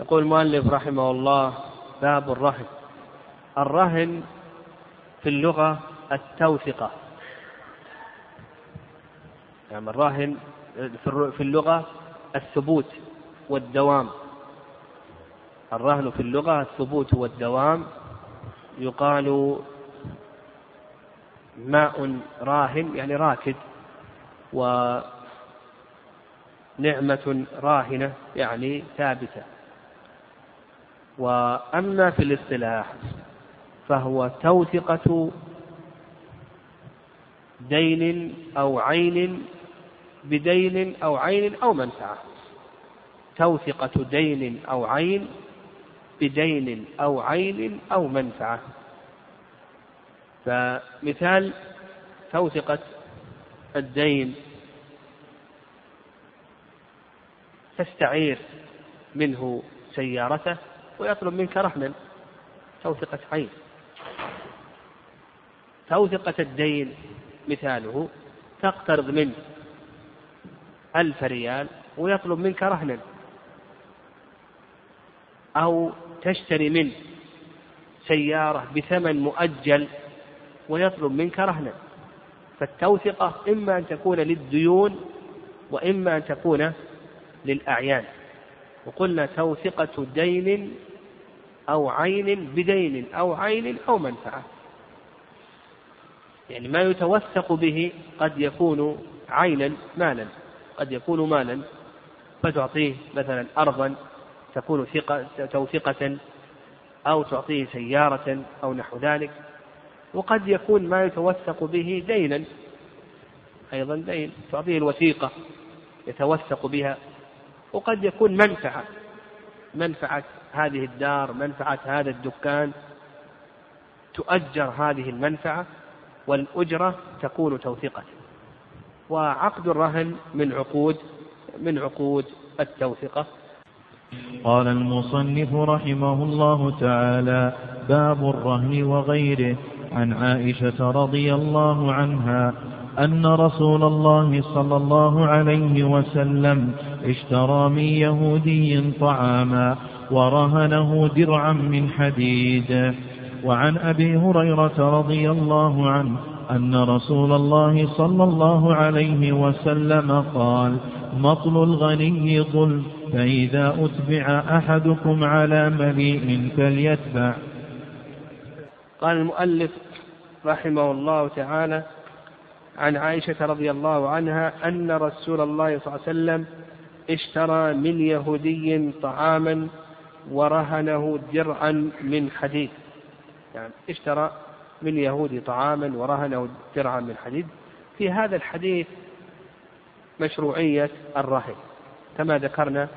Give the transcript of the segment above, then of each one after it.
يقول المؤلف رحمه الله باب الرهن. الرهن في اللغة التوثقة. يعني الراهن في اللغة الثبوت والدوام. الرهن في اللغة الثبوت والدوام يقال ماء راهن يعني راكد ونعمة راهنة يعني ثابتة. وأما في الاصطلاح فهو توثقة دين أو عين بدين أو عين أو منفعة. توثقة دين أو عين بدين أو عين أو منفعة. فمثال توثقة الدين تستعير منه سيارته ويطلب منك رهنا توثقة عين. توثقة الدين مثاله تقترض منه ألف ريال ويطلب منك رهنا أو تشتري منه سيارة بثمن مؤجل ويطلب منك رهنا فالتوثقة إما أن تكون للديون وإما أن تكون للأعيان. وقلنا توثقة دين أو عين بدين أو عين أو منفعة. يعني ما يتوثق به قد يكون عينا مالا قد يكون مالا فتعطيه مثلا أرضا تكون ثقة توثقة أو تعطيه سيارة أو نحو ذلك. وقد يكون ما يتوثق به دينا أيضا دين تعطيه الوثيقة يتوثق بها وقد يكون منفعة. منفعة هذه الدار منفعة هذا الدكان. تؤجر هذه المنفعة والأجرة تكون توثيقة وعقد الرهن من عقود من عقود التوثقة قال المصنف رحمه الله تعالى باب الرهن وغيره. عن عائشة رضي الله عنها أن رسول الله صلى الله عليه وسلم اشترى من يهودي طعاما ورهنه درعا من حديد. وعن أبي هريرة رضي الله عنه أن رسول الله صلى الله عليه وسلم قال مطل الغني ظلم فإذا أتبع أحدكم على مليء فليتبع قال المؤلف رحمه الله تعالى عن عائشة رضي الله عنها أن رسول الله صلى الله عليه وسلم اشترى من يهودي طعاما ورهنه درعا من حديد. يعني اشترى من يهودي طعاما ورهنه درعا من حديد. في هذا الحديث مشروعية الرهن. كما ذكرنا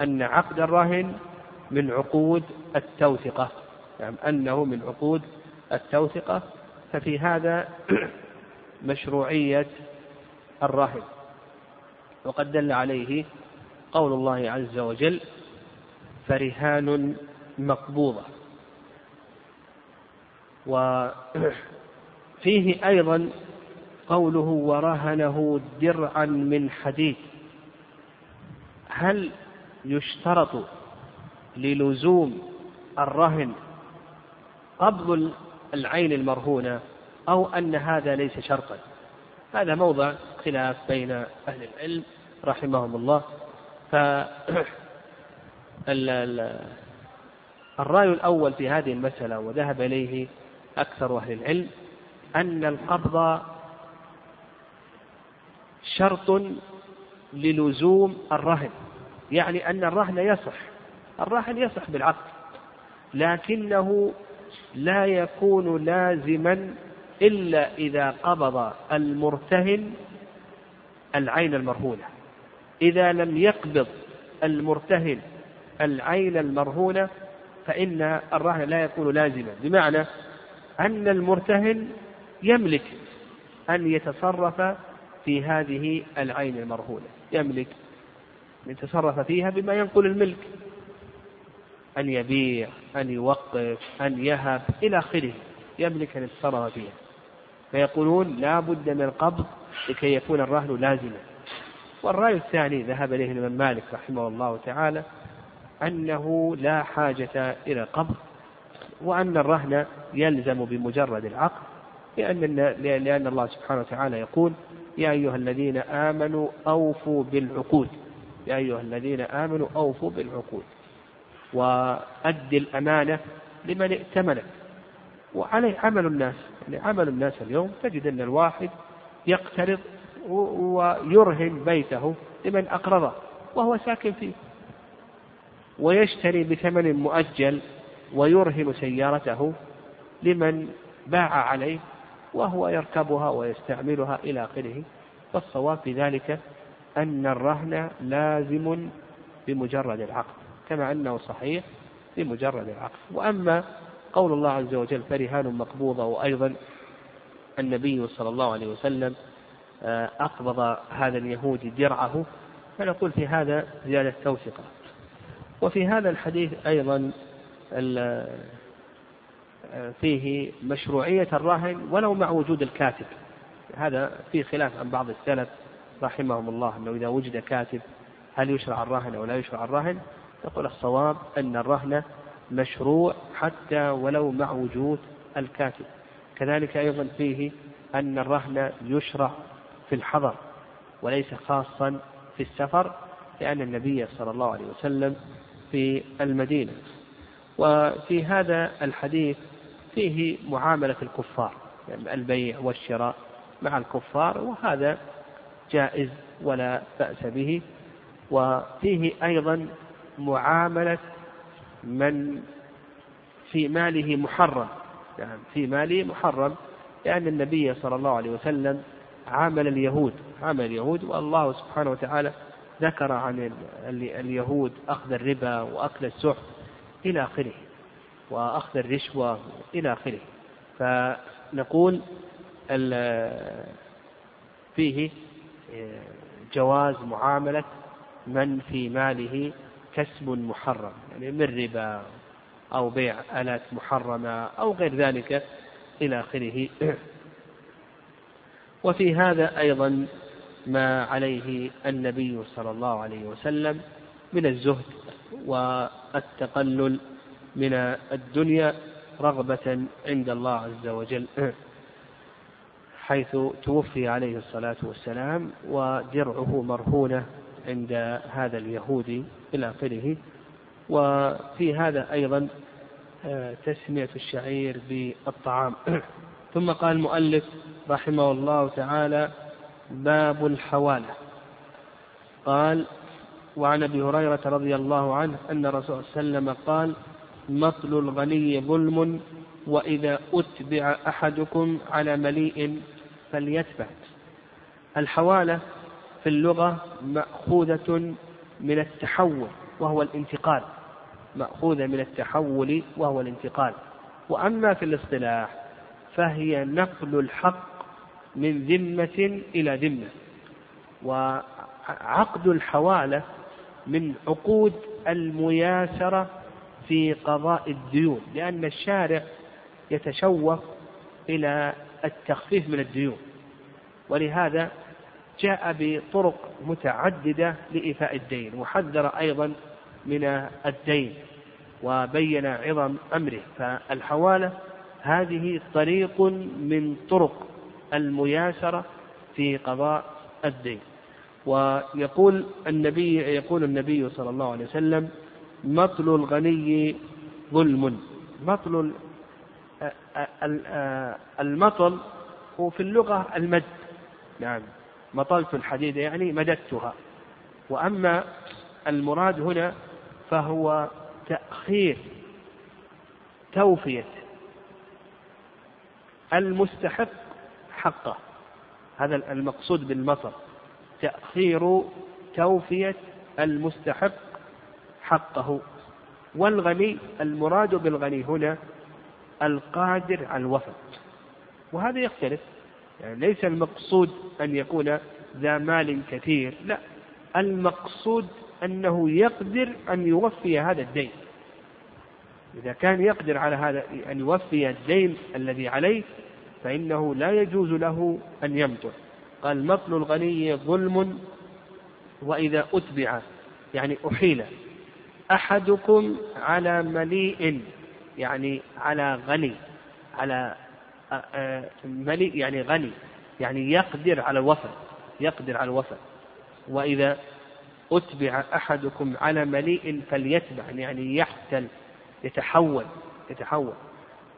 أن عقد الرهن من عقود التوثقة. يعني أنه من عقود التوثقة ففي هذا مشروعية الرهن وقد دل عليه قول الله عز وجل فرهان مقبوضة. وفيه أيضا قوله ورهنه درعا من حديد. هل يشترط للزوم الرهن قبض العين المرهونة أو أن هذا ليس شرطا. هذا موضع خلاف بين أهل العلم رحمهم الله. ف الرأي الأول في هذه المسألة وذهب إليه أكثر أهل العلم أن القبض شرط للزوم الرهن يعني أن الرهن يصح الرهن يصح بالعقد لكنه لا يكون لازما إلا إذا قبض المرتهن العين المرهونة. إذا لم يقبض المرتهن العين المرهونة فإن الرهن لا يكون لازما. بمعنى أن المرتهن يملك أن يتصرف في هذه العين المرهونة. يملك أن يتصرف فيها بما ينقل الملك. أن يبيع أن يوقف أن يهب إلى آخره يملك أن يتصرف فيها فيقولون لا بد من القبض لكي يكون الرهن لازما. والرأي الثاني ذهب إليه الإمام مالك رحمه الله تعالى أنه لا حاجة إلى قبض وأن الرهن يلزم بمجرد العقد لأن لأن الله سبحانه وتعالى يقول يا أيها الذين آمنوا أوفوا بالعقود. يا أيها الذين آمنوا أوفوا بالعقود. وأد الأمانة لمن ائتمنك وعليه عمل الناس يعني عمل الناس اليوم تجد أن الواحد يقترض ويرهن بيته لمن أقرضه وهو ساكن فيه. ويشتري بثمن مؤجل ويرهن سيارته لمن باع عليه وهو يركبها ويستعملها إلى آخره. والصواب في ذلك أن الرهن لازم بمجرد العقد. كما أنه صحيح بمجرد العقد. وأما قول الله عز وجل فرهان مقبوضة وأيضا النبي صلى الله عليه وسلم آه، أقبض هذا اليهودي درعه فنقول في هذا زيادة توثقة وفي هذا الحديث أيضا فيه مشروعية الرهن ولو مع وجود الكاتب. هذا في خلاف عن بعض السلف رحمهم الله أنه إذا وجد كاتب هل يشرع الرهن أو لا يشرع الرهن؟ يقول الصواب أن الرهن مشروع حتى ولو مع وجود الكاتب. كذلك أيضا فيه أن الرهن يشرع في الحضر وليس خاصا في السفر لأن النبي صلى الله عليه وسلم في المدينة. وفي هذا الحديث فيه معاملة الكفار يعني البيع والشراء مع الكفار وهذا جائز ولا بأس به. وفيه أيضا معاملة من في ماله محرم. يعني في ماله محرم. لأن النبي صلى الله عليه وسلم عامل اليهود عامل اليهود والله سبحانه وتعالى ذكر عن اليهود أخذ الربا وأكل السحت إلى آخره وأخذ الرشوة إلى آخره. فنقول فيه جواز معاملة من في ماله كسب محرم يعني من ربا أو بيع آلات محرمة أو غير ذلك إلى آخره. وفي هذا أيضا ما عليه النبي صلى الله عليه وسلم من الزهد والتقلل من الدنيا رغبة عند الله عز وجل حيث توفي عليه الصلاة والسلام ودرعه مرهونة عند هذا اليهودي إلى آخره. وفي هذا أيضا آه، تسمية الشعير بالطعام. ثم قال المؤلف رحمه الله تعالى باب الحوالة. قال وعن أبي هريرة رضي الله عنه أن الرسول صلى الله عليه وسلم قال مطل الغني ظلم وإذا أتبع أحدكم على مليء فليتبع. الحوالة في اللغة مأخوذة من التحول وهو الانتقال. مأخوذة من التحول وهو الانتقال. وأما في الاصطلاح فهي نقل الحق من ذمة إلى ذمة وعقد الحوالة من عقود المياسرة في قضاء الديون لأن الشارع يتشوق إلى التخفيف من الديون. ولهذا جاء بطرق متعددة لإيفاء الدين وحذر أيضا من الدين وبين عظم أمره. فالحوالة هذه طريق من طرق المياسرة في قضاء الدين. ويقول النبي يقول النبي صلى الله عليه وسلم مطل الغني ظلم. مطل المطل هو في اللغة المد. نعم. مطلت الحديد يعني مددتها. وأما المراد هنا فهو تأخير توفية المستحق حقه. هذا المقصود بالمطر تأخير توفية المستحق حقه. والغني المراد بالغني هنا القادر على الوفاء وهذا يختلف. يعني ليس المقصود أن يكون ذا مال كثير لا. المقصود أنه يقدر أن يوفي هذا الدين. إذا كان يقدر على هذا أن يوفي الدين الذي عليه فإنه لا يجوز له أن يمطر. قال مطل الغني ظلم وإذا أتبع يعني أحيل. أحدكم على مليء يعني على غني على مليء يعني غني يعني يقدر على الوفاء يقدر على الوفاء وإذا أتبع أحدكم على مليء فليتبع يعني يحتل يتحول يتحول.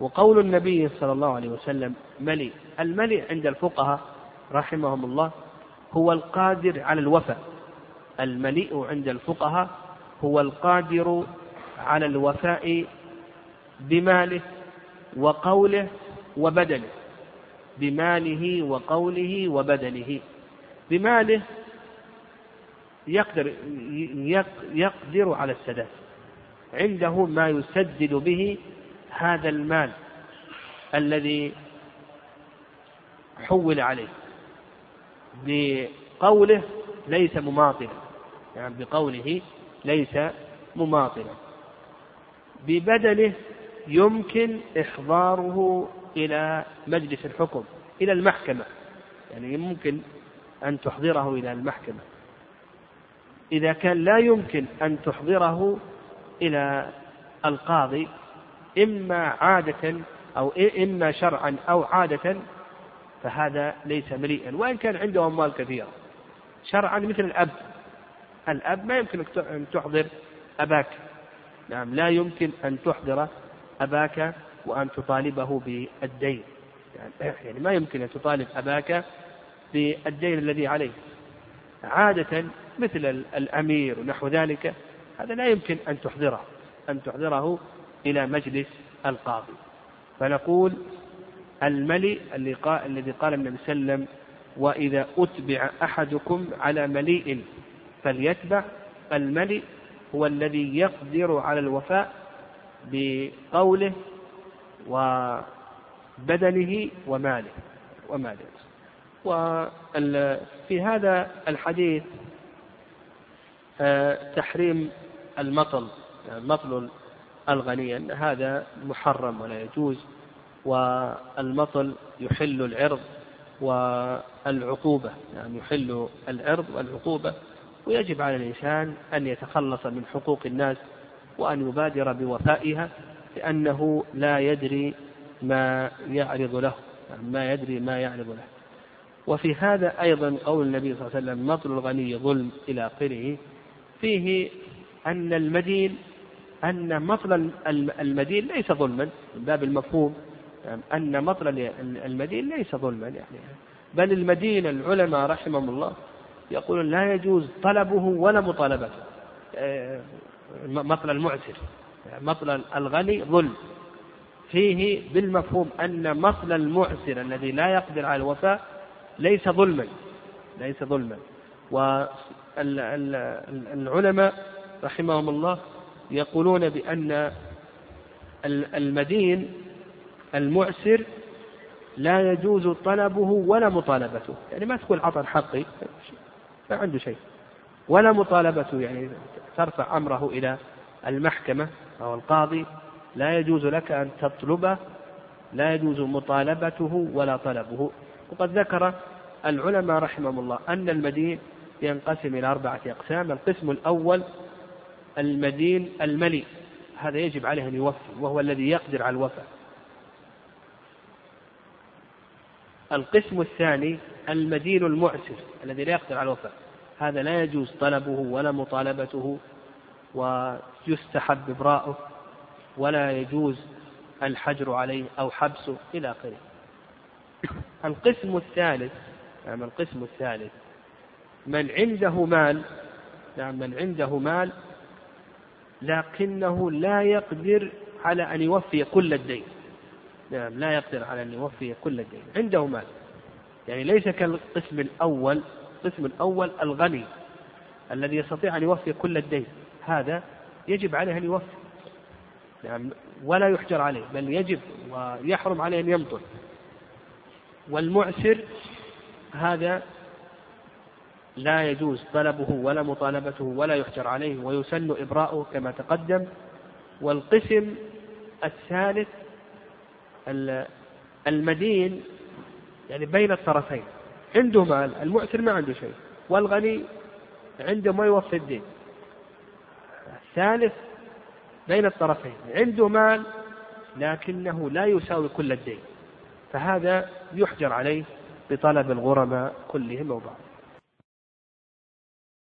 وقول النبي صلى الله عليه وسلم مليء المليء عند الفقهاء رحمهم الله هو القادر على الوفاء المليء عند الفقهاء هو القادر على الوفاء بماله وقوله وبدنه بماله وقوله وبدنه. بماله يقدر يقدر على السداد. عنده ما يسدد به هذا المال الذي حول عليه. بقوله ليس مماطلا. يعني بقوله ليس مماطلا. ببدنه يمكن إحضاره إلى مجلس الحكم إلى المحكمة. يعني يمكن أن تحضره إلى المحكمة. إذا كان لا يمكن أن تحضره إلى القاضي إما عادة أو إما شرعا أو عادة فهذا ليس مليئا. وإن كان عنده أموال كثيرة. شرعا مثل الأب. الأب ما يمكن أن تحضر أباك. نعم لا يمكن أن تحضر أباك وأن تطالبه بالدين. يعني ما يمكن أن تطالب أباك بالدين الذي عليه عادة مثل الأمير ونحو ذلك هذا لا يمكن أن تحضره أن تحضره إلى مجلس القاضي. فنقول الملي الذي قال النبي صلى الله عليه وسلم وإذا أتبع أحدكم على مليء فليتبع. الملي هو الذي يقدر على الوفاء بقوله وبدنه وماله وماله. وفي هذا الحديث آه، تحريم المطل يعني مطل الغني هذا محرم ولا يجوز والمطل يحل العرض والعقوبة يعني يحل العرض والعقوبة ويجب على الإنسان أن يتخلص من حقوق الناس وأن يبادر بوفائها لأنه لا يدري ما يعرض له ما يدري ما يعرض له. وفي هذا أيضا قول النبي صلى الله عليه وسلم مطل الغني ظلم إلى آخره. فيه أن المدين أن مطل المدين ليس ظلما من باب المفهوم. أن مطل المدين ليس ظلما يعني. بل المدين العلماء رحمهم الله يقولون لا يجوز طلبه ولا مطالبته. آه، مطل المعسر مطل الغني ظلم. فيه بالمفهوم أن مطل المعسر الذي لا يقدر على الوفاء ليس ظلما. ليس ظلما. والعلماء رحمهم الله يقولون بأن المدين المعسر لا يجوز طلبه ولا مطالبته. يعني ما تقول عطى حقي ما عنده شيء. ولا مطالبته يعني ترفع أمره إلى المحكمة أو القاضي. لا يجوز لك أن تطلبه لا يجوز مطالبته ولا طلبه. وقد ذكر العلماء رحمهم الله أن المدين ينقسم إلى أربعة أقسام. القسم الأول المدين الملي. هذا يجب عليه أن يوفي وهو الذي يقدر على الوفاء. القسم الثاني المدين المعسر الذي لا يقدر على الوفاء. هذا لا يجوز طلبه ولا مطالبته ويستحب إبراءه ولا يجوز الحجر عليه أو حبسه إلى آخره. القسم الثالث نعم القسم الثالث من عنده مال نعم من عنده مال لكنه لا يقدر على أن يوفي كل الدين. نعم لا يقدر على أن يوفي كل الدين عنده مال. يعني ليس كالقسم الأول القسم الأول الغني الذي يستطيع أن يوفي كل الدين. هذا يجب عليه أن يوفي. نعم ولا يحجر عليه بل يجب ويحرم عليه أن يمطل والمعسر هذا لا يجوز طلبه ولا مطالبته ولا يحجر عليه ويسن إبراؤه كما تقدم. والقسم الثالث المدين يعني بين الطرفين. عنده مال المعسر ما عنده شيء والغني عنده ما يوفي الدين. الثالث بين الطرفين عنده مال لكنه لا يساوي كل الدين فهذا يحجر عليه بطلب الغرماء كلهم أو